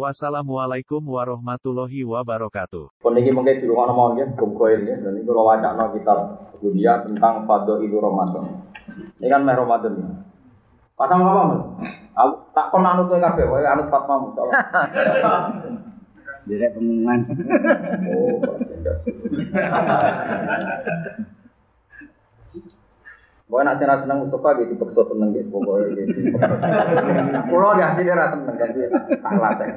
Wassalamualaikum warahmatullahi wabarakatuh. Ini mungkin di rumah nomor ya, Gumkoil ya, dan ini kalau wajah no kitab dunia tentang Fado Ibu Ramadan. Ini kan meh Ramadan ya. Pasang apa mas? Aku tak kon anut tuh kafe, wae anut Fatma musola. Direk pengumuman. Oh, Pokoknya nak senang senang Mustafa gitu, dipaksa seneng gitu, pokoknya gitu. Pulau ya, dia rasa seneng kan dia tak latih.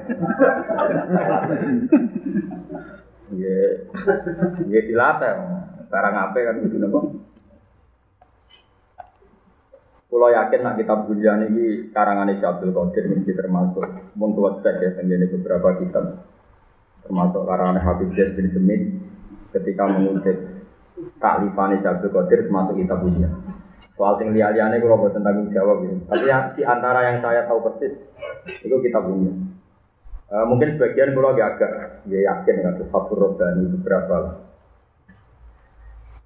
Iya, iya dilatih. Sekarang apa kan gitu nopo. Pulau yakin nak kitab dunia ini karangan Abdul Qadir ini termasuk mun cek ya tenggene beberapa kitab termasuk karangan Habib Zaid bin Semit ketika mengutip taklifan Abdul Qadir termasuk kitab dunia. Soal sing liya-liyane kula boten tanggung jawab gitu. Tapi yang di antara yang saya tahu persis itu kitab dunia. E, mungkin sebagian kula agak agak ya yakin dengan Fathur Robbani beberapa.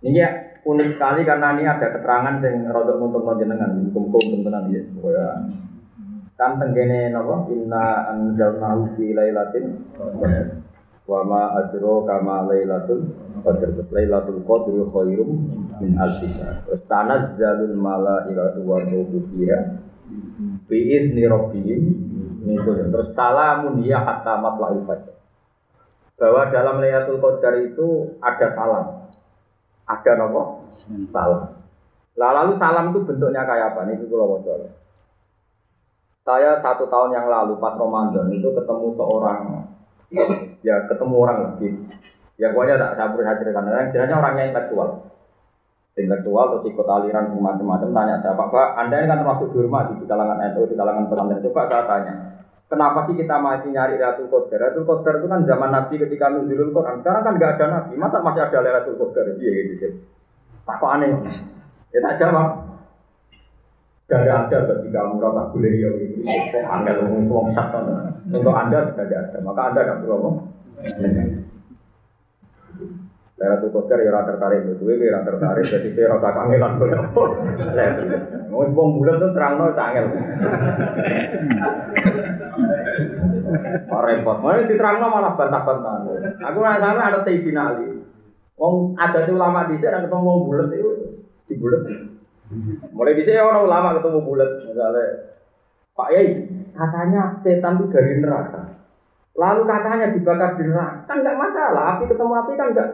Ini ya unik sekali karena ini ada keterangan yang rodok untuk menjenengan hukum-hukum tenan ya. Pokoknya kan tenggene napa inna anzalnahu fi lailatin wa ma adro kama lailatul qadr. Lailatul qadri khairum min alfi syahr. Terus tanazzalul malaikatu wa ruhu fiha bi idzni rabbihim terus salamun ya hatta matla'il fajr. Bahwa dalam Lailatul Qadar itu ada salam. Ada nopo? Salam. Lah lalu salam itu bentuknya kayak apa? Nih kalau mau saya satu tahun yang lalu pas Ramadan itu ketemu seorang ya ketemu orang lagi. Ya pokoknya tak saya beri hadir karena jelasnya orangnya intelektual intelektual terus ikut aliran semacam-macam tanya saya pak pak anda ini kan termasuk dihormati di kalangan NU di kalangan pesantren. Coba saya tanya kenapa sih kita masih nyari Lailatul Qadar? Lailatul Qadar itu kan zaman Nabi ketika nuzulul Quran. Sekarang kan nggak ada Nabi. Masa masih ada Lailatul Qadar? Iya gitu tak kok aneh. Ya tak jawab Gak ada ketika merasa beliau itu angel ngomong satu untuk anda sudah ada maka anda tidak perlu ngomong Lera tuh kotor ya tertarik itu, gue rata tertarik, jadi saya rasa kangenan gue. Mau bom bulan tuh terang nol sangel. Pak repot, mau diterang nol malah bantah-bantah. Aku nggak ada Sayyidina Ali. Wong ada ulama di sana ketemu wong itu di bulat. Mulai di sini orang ulama ketemu bulat, misalnya Pak Yai, katanya setan itu dari neraka. Lalu katanya dibakar di neraka, kan nggak masalah. Api ketemu api kan nggak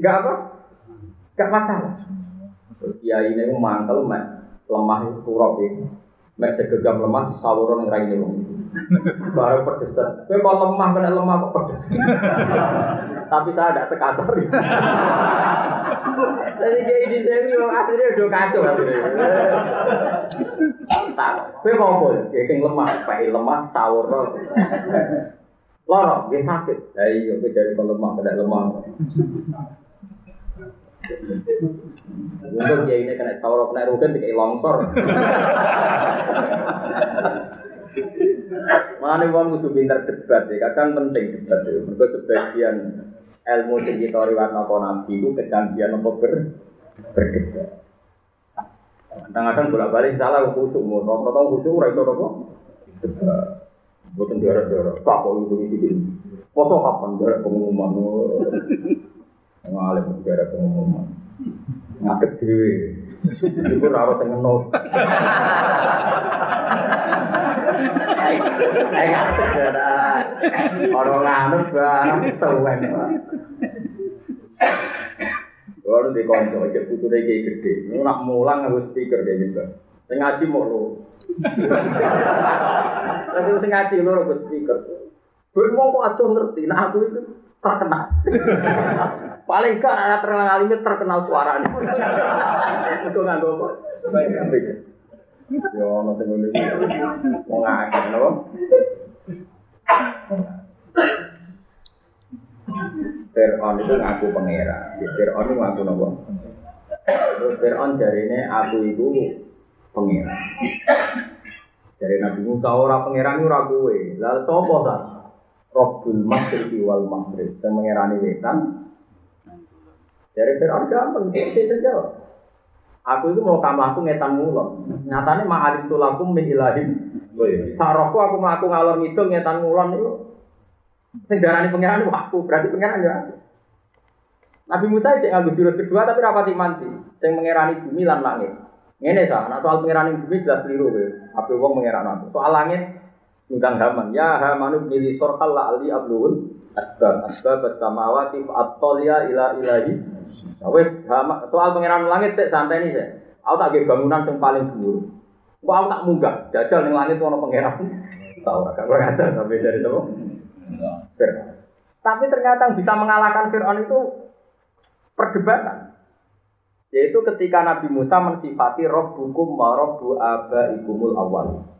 nggak apa, nggak masalah. Terus Kiai ini mantel, lemah kurop ini, mek segegam lemah di sawuron yang wong. Baru pedesan. Kowe kok lemah kena lemah kok pedes. Tapi saya tidak sekasar. Jadi kayak ini saya ini aslinya udah kacau Tak, kowe mau Ya kayak lemah, pakai lemah sawur Loro, dia sakit. Ya iya, kowe jadi kalau lemah kena lemah. Untuk dia ini kena sawur kena rugen dikai longsor. Mana wong kudu pinter debat ya, kadang penting debat ya. Mereka sebagian ilmu sing kita riwayat napa nabi itu kecanggihan apa ber berdebat. Kadang-kadang bolak-balik salah khusuk, rata-rata khusuk ora iso apa? Debat. Tak kok. Poso kapan daerah pengumuman? Ngalim daerah pengumuman. Ngadeg dhewe. Iku ora harus ngenot. Ayo ngadeg sewen. Kalau di konco, cek putu deh kayak gede. Lu nak mulang harus speaker kayak gitu. Saya ngaji mau lo. Tapi saya ngaji lo harus speaker. Gue mau kok atuh ngerti. Nah aku itu terkenal. Paling gak ada terkenal kali ini terkenal suaranya. Itu nggak gue Ya, nanti gue mau ngakak, no? Fir'aun itu ngaku pangeran. Fir'aun itu ngaku nopo. Terus Fir'aun jarine aku itu pengiran. Dari Nabi Musa ora pangeran ora kowe. Lalu sapa ta? Rabbul Masyriqi wal Maghrib. Sing mengerani wetan. Dari Fir'aun gampang, dia saja. Aku itu mau kamu aku ngetan mulon. Nyatane ma'alim tulakum min ilahim. Saroko aku melaku ngalor ngidul ngetan mulon itu. Sing darani pangeran aku, berarti pangeran ya. Nabi Musa cek nganggo jurus kedua tapi rapati manti. Sing mengerani bumi lan langit. Ini sah, nah soal pengiran bumi jelas keliru ya. Apa wong mengiran aku. Soal langit ngundang Haman. Ya Hamanu milih sorhal la ali ablul asbab asbab samawati at-toliya ila ilahi. Nah, wes soal pengiran langit saya santai nih saya. Aku tak bangunan yang paling dulu. Aku tak munggah, jajal ning langit ono pangeran. Tahu gak kok aja sampai dari Tapi ternyata yang bisa mengalahkan Fir'aun itu perdebatan. Yaitu ketika Nabi Musa mensifati Rabbukum wa Rabbu abaikumul awal.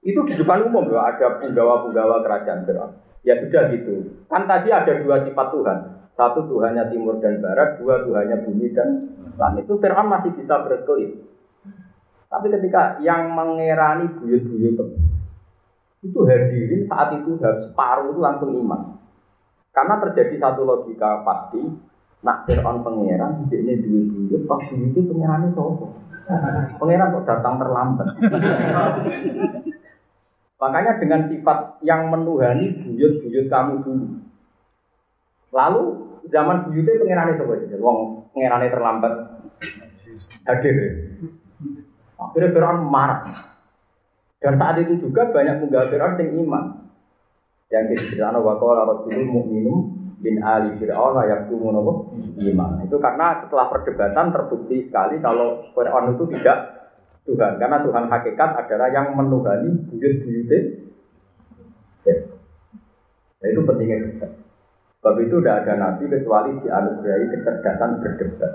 Itu di depan umum loh, ada penggawa-penggawa kerajaan Fir'aun. Ya sudah gitu. Kan tadi ada dua sifat Tuhan. Satu Tuhannya timur dan barat, dua Tuhannya bumi dan langit. Itu Fir'aun masih bisa berkelit. Tapi ketika yang mengerani buyut-buyut itu hadirin saat itu separuh itu langsung iman. Karena terjadi satu logika pasti, Nak Fir'aun pangeran, ini duit duit, pas duit itu pangerannya sopo. Pangeran kok datang terlambat. Makanya dengan sifat yang menuhani buyut-buyut kamu dulu. Lalu zaman buyutnya pangerannya sopo aja. Wong pangerannya terlambat hadir. Akhirnya Fir'aun marah. Dan saat itu juga banyak penggawa Fir'aun yang iman. Yang diceritakan wa qala rajulun mu'minum bin ali Fir'aun yang nopo iman. Itu karena setelah perdebatan terbukti sekali kalau Fir'aun itu tidak Tuhan. Karena Tuhan hakikat adalah yang menuhani buyut-buyutnya. Nah, itu pentingnya debat. Sebab itu tidak ada nabi kecuali dianugerahi kecerdasan berdebat.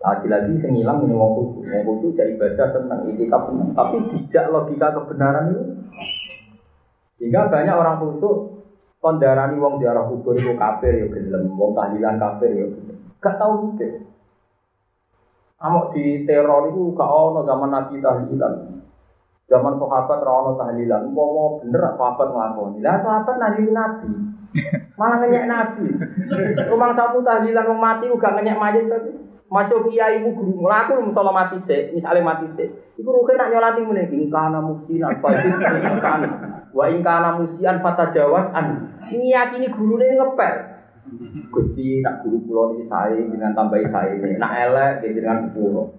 Lagi-lagi sing hilang ini wong khusus. Wong khusus jadi ibadah senang, itikaf. Tapi tidak logika kebenaran itu. Sehingga banyak orang khusus kondarani wong ziarah kubur itu kafir ya gelem, wong tahlilan kafir ya Gak tau mikir. Amok di teror itu gak ono zaman Nabi tahlilan. Zaman sahabat ra ono tahlilan. Umpama bener sahabat nglakoni. Lah sahabat nabi Nabi. Malah ngenyek Nabi. Rumah sapu tahlilan wong mati uga ngenyek mayit tapi masuk kiai ibu guru ngelaku misalnya mati sih, misalnya mati sih. Ibu rugen nak nyolati mulai ingkana muksina fajin ingkana wa ingkana musian fata jawas an. Ini yakini guru ini ngepel. Gusti nak guru pulau ini saya dengan tambahi saya ini, nak elek jadi dengan sepuluh.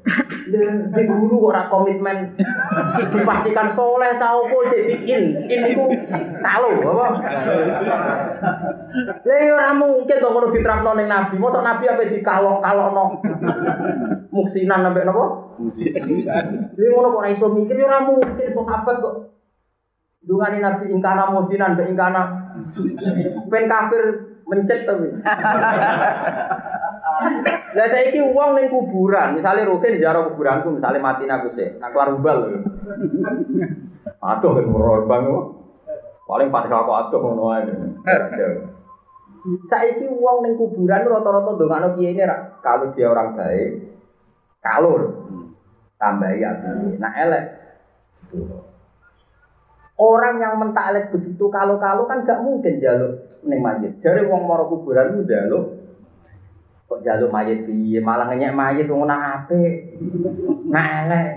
Di guru kok komitmen dipastikan soleh tahu kok jadi in in itu tahu apa? Ya ora mungkin to ngono diterapno ning nabi. Mosok nabi apa dikalok-kalokno. Muksinan sampai napa? Lha ngono kok iso mikir ya ora mungkin sahabat kok. Dungane nabi ingkana musinan be ingkana ben kafir mencet tapi. Lah saiki wong ning kuburan, misalnya rutin ziarah kuburanku, misalnya mati aku sih, nak keluar ubal. Aduh kan bang Paling fatihah aku aduh ngono ae. Saiki wong ning kuburan rata-rata ndongakno kiai ini kalau dia orang baik, kalau tambah ya, nah elek sepuluh. Orang yang mentaklek begitu kalau-kalau kan gak mungkin jaluk neng mayit. Jadi wong moro kuburan itu jaluk. Kok jaluk mayit piye? Malah ngenyek mayit wong nak ape. Nah elek.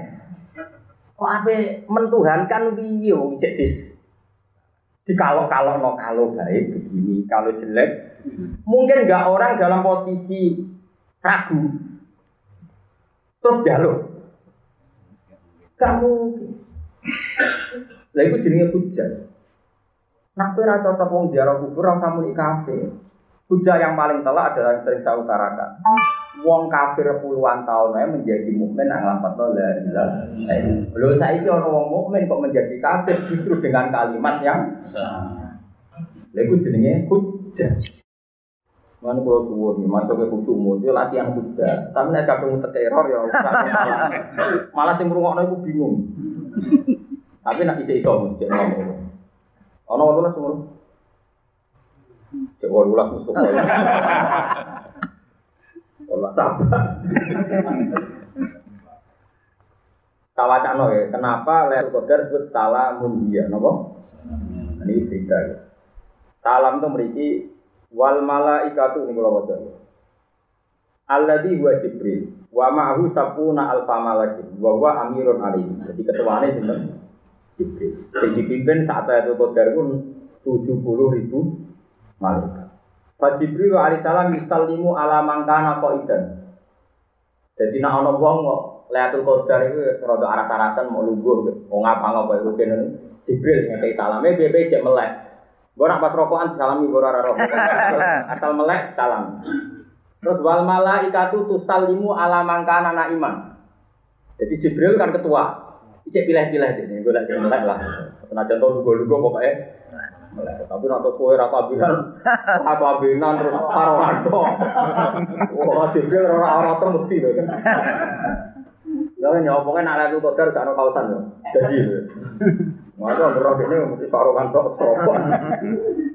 Kok ape mentuhankan piye wong cek dis di kalau baik begini kalau jelek. Mungkin nggak orang dalam posisi ragu. Terus jaluk. Kamu lah itu jenenge hujah. Nak kowe ora cocok wong ziarah kubur ora muni kafir. Hujah yang paling telak adalah yang sering saya utarakan. Wong kafir puluhan tahun aja menjadi mukmin nang lafadz la ilaha illallah. Lho saiki ana wong mukmin kok menjadi kafir justru dengan kalimat yang Lha iku jenenge hujah. Mana kalau suwun, masuk ke khusyuk umur, itu latihan hujah. Tapi nek kadung teror ya, malah malah sing ngrungokno iku bingung. Tapi nak ijek iso cek ngomong. Ono wolulas umur. Cek wolulas musuh. Allah sabar. Kawacano ya, kenapa Lailatul Qadar disebut salamun dia, napa? Ini beda ya. Salam itu memiliki wal malaikatu ini kalau wajar. Alladhi huwa Jibril wa ma'ahu sapuna alfa malakin wa huwa amirun alim. Jadi ketuanya sinten? Jibril. Yang dipimpin saat Lailatul Qadar pun 70 ribu malaikat. Fa Jibril alaihi salam yusallimu ala mangkana qaidan. Jadi nak ana wong kok Lailatul Qadar itu wis rada aras-arasan mau lungguh wong ngapa ngapa iku kene Jibril ngekei salame piye jek melek. Gue nak pas rokokan salami gue rara roh. Asal melek salam. Terus wal malaikatu tusallimu ala mangkana na iman. Jadi Jibril kan ketua. Icek pilih-pilih ini, gue lagi melek lah. Senajan tau lugu-lugu pokoknya melek. Tapi nak tuh kue rata binan, rata binan terus karo rado. Wah rara rata mesti loh kan. Ya nyopongnya nak kotor gak ada kausan loh. Jadi Maka roh ini mesti farokan tok sopan.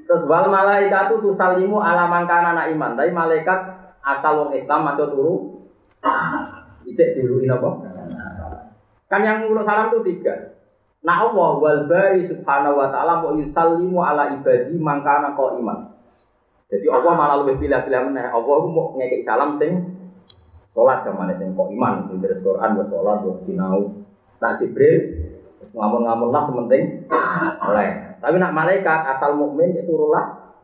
Terus wal malaikatu tusalimu ala mangkana anak iman. Tapi malaikat asal wong Islam masuk turu. Ijek diuluin apa? Kan yang ngulu salam itu tiga. Nah Allah wal bari subhanahu wa ta'ala mau yusallimu ala ibadi mangkana kau iman. Jadi Allah malah lebih pilih-pilih meneh. Allah mau ngekek salam sing sholat ke mana sing kok iman. Sing dari Quran buat sholat buat sinau. Nah Jibril ngamun-ngamun lah sementing oleh. Tapi nak malaikat asal mukmin itu turunlah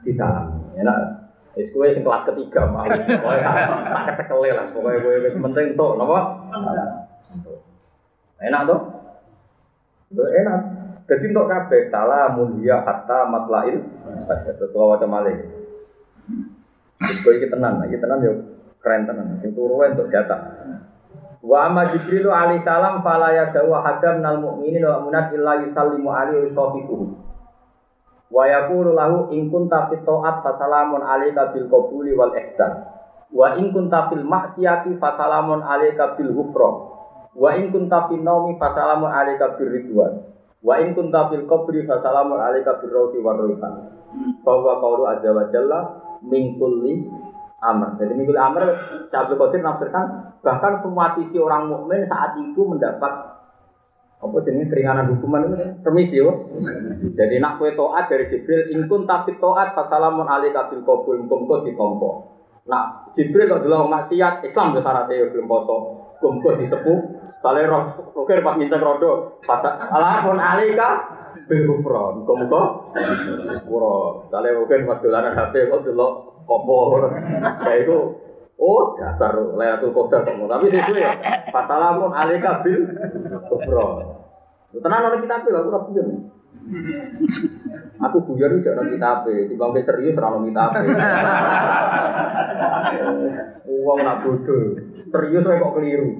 di salam. Ya nak Wis kowe sing kelas ketiga, Pak. Tak kecekele lah. Pokoke kowe penting tuh, napa? Enak? Tuh enak. Jadi untuk kabeh salamun ya hatta matlail. Terus kalau macam malih. Itu iki tenan, iki tenan yo keren tenan. Sing turu untuk jatah. Wa amma alaihi salam fala yadau hadam nal mu'minin wa munat illa yusallimu alaihi wa. Wa yaqulu lahu in kunta ta'at fasalamun alayka bil qabuli wal ihsan. Wa in kunta fil fasalamun alayka bil ghufran. Wa in kunta fil naumi fasalamun alayka bir ridwan. Wa in kunta fil qabri fasalamun alayka bir rawti war rayhan. Fa huwa qawlu azza wa jalla min kulli amr. Jadi min kulli amr Syaikhul Qadir nafsirkan bahkan semua sisi orang mukmin saat itu mendapat apa jenis keringanan hukuman itu permisi yo. Jadi nak kue toat dari Jibril ingkun tapi toat fasalamun alika bil qabul kumko ditompo. Nah Jibril kalau dulu maksiat Islam tuh syaratnya belum poso kumko disepuh. Kali roh roker pas minta rodo pas alamun alika bil kufron kumko sepuro. Kali roker pas dolanan HP kok dulu kompo. Kayak itu Oh, dasar Lailatul Qadar kamu. Tapi sesuai ya. Fasalamun alika bil kufra. Tenan ana kitab lho, aku punya. Aku guyon iki ana kitab, timbang serius ora ana kitab. Wong nak bodoh. Serius kok keliru.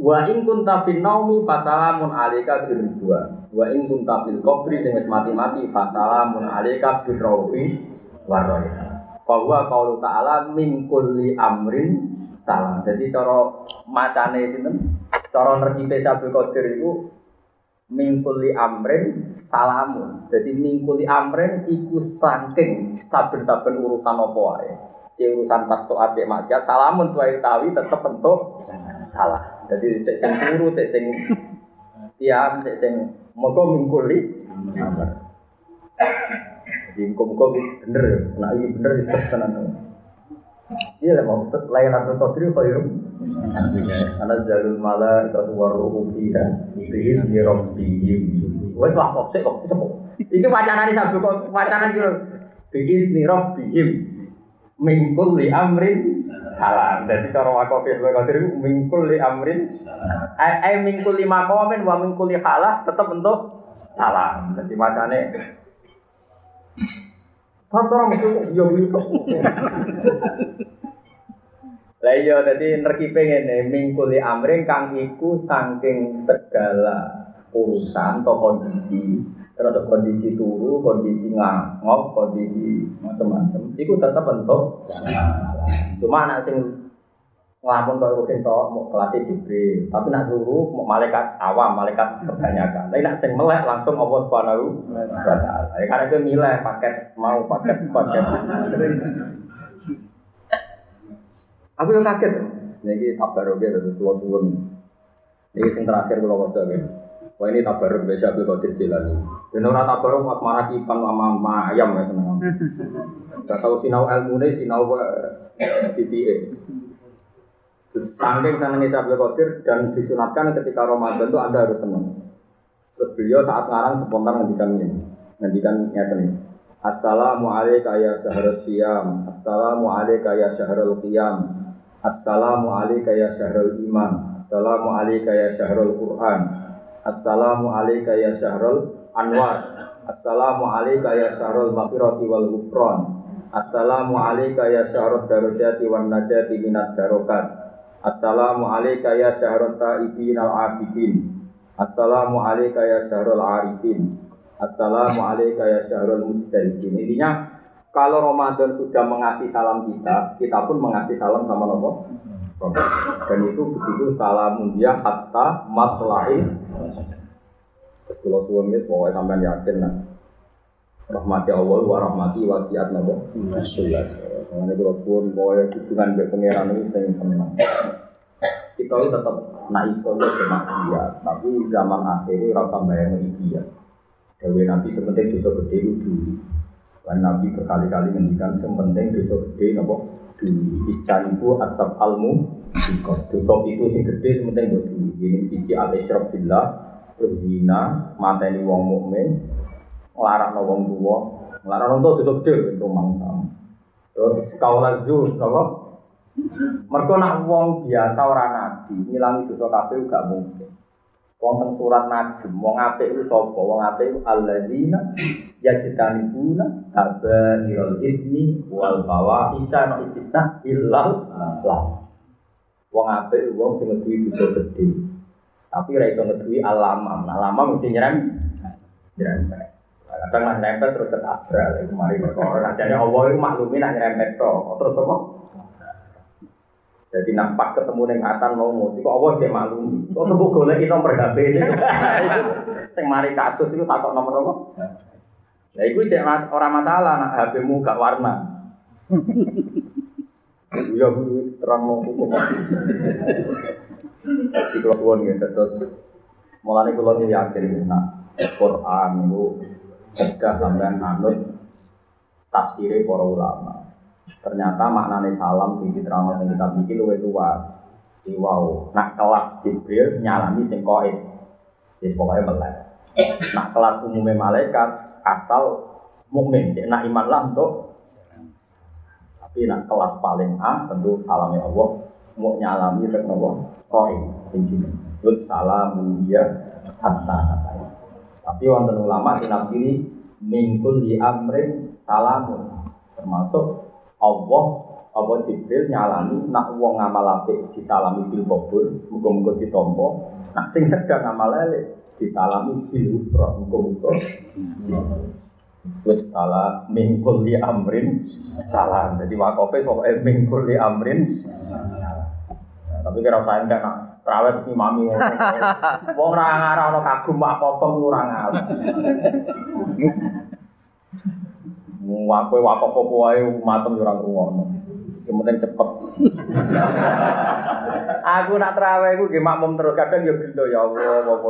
Wa in kunta fil naumi fasalamun alika bil ridwan. Wa in kunta fil qabri sing mati-mati fasalamun alika bil rawfi warayha bahwa kalau ta'ala min kulli amrin salam. Jadi cara macane sinten? Cara nerkipe Sabul Qadir itu min kulli amrin salamun. Jadi min kulli amrin iku saking saben-saben urusan apa wae. Cek urusan pas to acek maksiat salamun tuai tawi tetep bentuk salah. Jadi cek sing turu, cek sing tiam, cek sing moga min kulli amrin. Jadi muka-muka bener ya, nah ini bener itu tenan. Iya lah mau layanan Qadri khairum. Karena jalul mala itu waruhu fiha bihi bi rabbihim. Wes lah kok sik kok cepet. Iki wacanane sabu kok wacanan kira bihi bi rabbihim min kulli amrin salam. Jadi cara wakofi Qadri min kulli amrin ai min kulli maqamin wa min kulli halah tetap bentuk salam. Jadi macane Kantor mesti yo gitu. Lah iya dadi nerkipe ngene mingkuli amring kang iku saking segala urusan atau kondisi terus kondisi turu, kondisi ngangop, kondisi macam-macam. Iku tetap bentuk. Cuma anak sing ngelamun kok rukin to mau kelas Jibril, tapi nak suruh mau malaikat awam, malaikat kebanyakan. Tapi nak sing melek langsung Allah Subhanahu wa. Ya karena itu milih paket mau paket paket. Aku yang kaget. Niki tabarok ya terus kula suwun. Niki sing terakhir kula waca ya. Wah ini tabarok biasa Abdul Qadir Jilani. Dan orang tabarok mak marah kipan sama ayam ya seneng. Gak tahu sinau ilmu nih sinau titik. Terus saking senengnya Abdul Qadir dan disunatkan ketika Ramadan itu Anda harus senang. Terus beliau saat ngarang spontan ngendikan ini. Ngendikan nyata nih. Assalamualaikum ya syahrul siyam. Assalamualaikum ya syahrul qiyam. Assalamualaikum ya syahrul iman. Assalamualaikum ya syahrul Quran. Assalamualaikum ya syahrul anwar. Assalamualaikum ya syahrul maghfirati wal ghufran. Assalamualaikum ya syahrul darajati wan najati minad darokat. Assalamu alayka ya syahrul ta'ibin al-abidin Assalamu alayka ya syahrul arifin Assalamu alayka ya syahrul mujtahidin Intinya kalau Ramadan sudah mengasih salam kita Kita pun mengasih salam sama Nabi Dan itu begitu salamun dia hatta matla'il Terus kalau suwun ini pokoknya sampai yakin nah Rahmati Allah wa rahmati wasiat Nabi Mengenai kalau pun pokoknya hubungan dengan pengiran ini saya senang. Kita itu tetap nak iso bermaksiat, tapi zaman akhir ini rasa bayang dia. Dewi Nabi sepenting dosa gede itu dulu. Dan Nabi berkali-kali menghentikan sepenting dosa gede nopo dulu. Istaniku asap almu dosa itu sing gede sepenting buat dulu. Ini sisi al isyraf billah, zina, mateni wong mukmin, ngelarang wong tua, ngelarang wong tua dosa gede, rumah sama. Terus kaulah zuh, apa? Mereka nak wong biasa orang nabi, ngilangi dosa kabeh gak mungkin. Wong surat Najm, wong apik iku sapa? Wong apik iku alladzina yajtanibuna kabairul itsmi wal fawahisha no istisna illal lah. Wong apik wong sing ngeduwi dosa gedhe. Tapi ra iso ngeduwi alamam. Nah, alamam mesti nyerem. Nyerem kadang lah nempel terus ketabrak itu mari perkara jadi Allah itu maklumi nak nyerempet terus apa jadi nak pas ketemu dengan atan mau musik kok Allah sih maklumi kok sebut golek nomor HP ini sing mari kasus itu takut nomor apa Ya itu cek mas, orang masalah nak HP-mu gak warna. Bu terang mau hukum. Di keluar gitu terus mulai keluar yakin nak Quran itu Gagah sampean anut tafsirnya para ulama. Ternyata maknanya salam sing diterangkan yang kita bikin luwih luas. Wow, nak kelas Jibril nyalami sing koid. Yes, pokoknya melek. Nak kelas umumnya malaikat asal mukmin, nak iman lah untuk tapi nak kelas paling A tentu salamnya Allah mau nyalami tek nopo koid sing jeneng. Salam dia hatta tapi wonten ulama sinafsiri mingkul di amrin salamun termasuk Allah apa Jibril nyalami nak wong ngamal apik disalami bil qabul muga-muga ditampa nak sing sedang ngamal elek disalami bil ufra muga-muga Wis salah mingkul di amrin salam. Jadi wakofe pokoknya mingkul di amrin salam. Nah, tapi kira saya enggak nak Terawet si mami Wong ora ngarah ana kagum apa-apa ora ngarah. Wakoe apa-apa wae matem yo ora penting cepet. Aku nak terawih iku nggih makmum terus kadang yo gelo ya Allah apa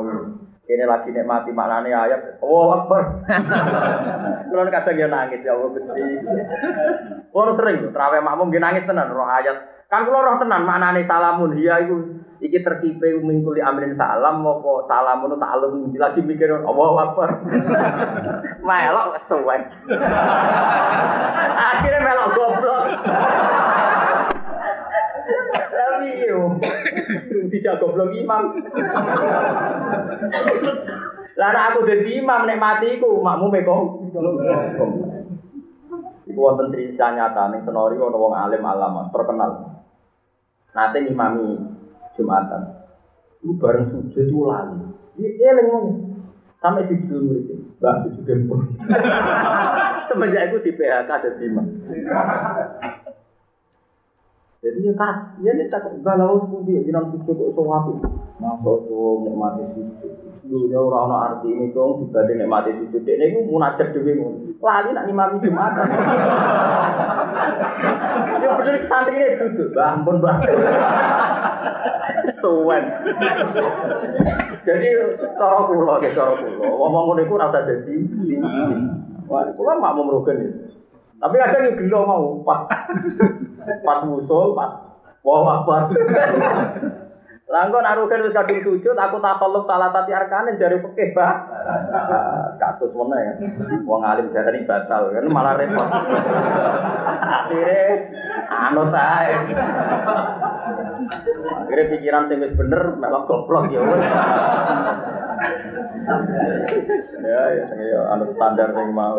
ini lagi nikmati maknane ayat. Oh, Akbar. Kulo kadang yo nangis ya Allah Gusti. Kulo sering terawih makmum nggih nangis tenan roh ayat. Kan kulo roh tenan maknane salamun hiya iku iki terkipe mingkul di amrin salam apa salamun ta'alum lagi mikir Allah Akbar. melok kesuwen. Akhirnya melok goblok. Tapi yo, dijak goblok imam. Lah aku dadi imam nek matiku makmu kok. Iku wonten cerita nyata ning senori ana wong alim alama terkenal. Nate ngimami Jumatan. Iku bareng sujud itu lali. Ini eling ngomong. Sampai di dulu murid Mbak sujud dempur. Semenjak itu di PHK ada imam. Jadi Jadi ya kak, ya nih tak galau sepundi, jinan sujud kok sewatu. Masuk tuh nikmati sujud. Dulunya orang orang arti ini dong dibanding nikmati sujud. Ini gue munajat dewi mau. Lali nak imami jumatan. Dia bener santri ini duduk, bah ampun bah. Suwen. Jadi cara kula, ya cara kula. Ngomong ngono iku rasa dadi. Wah, kula mak mau merugen Tapi kadang yo gelo mau pas pas musul, pas wah akbar. Langkon arugen wis kadung sujud, aku takalluf salah satu arkanin jari fikih, Pak. Kasus mana ya? Wong alim darani batal kan malah repot. Akhirnya anut ae. Akhirnya pikiran sing wis bener melok goblok ya wis. Ya ya ya anut standar sing mau.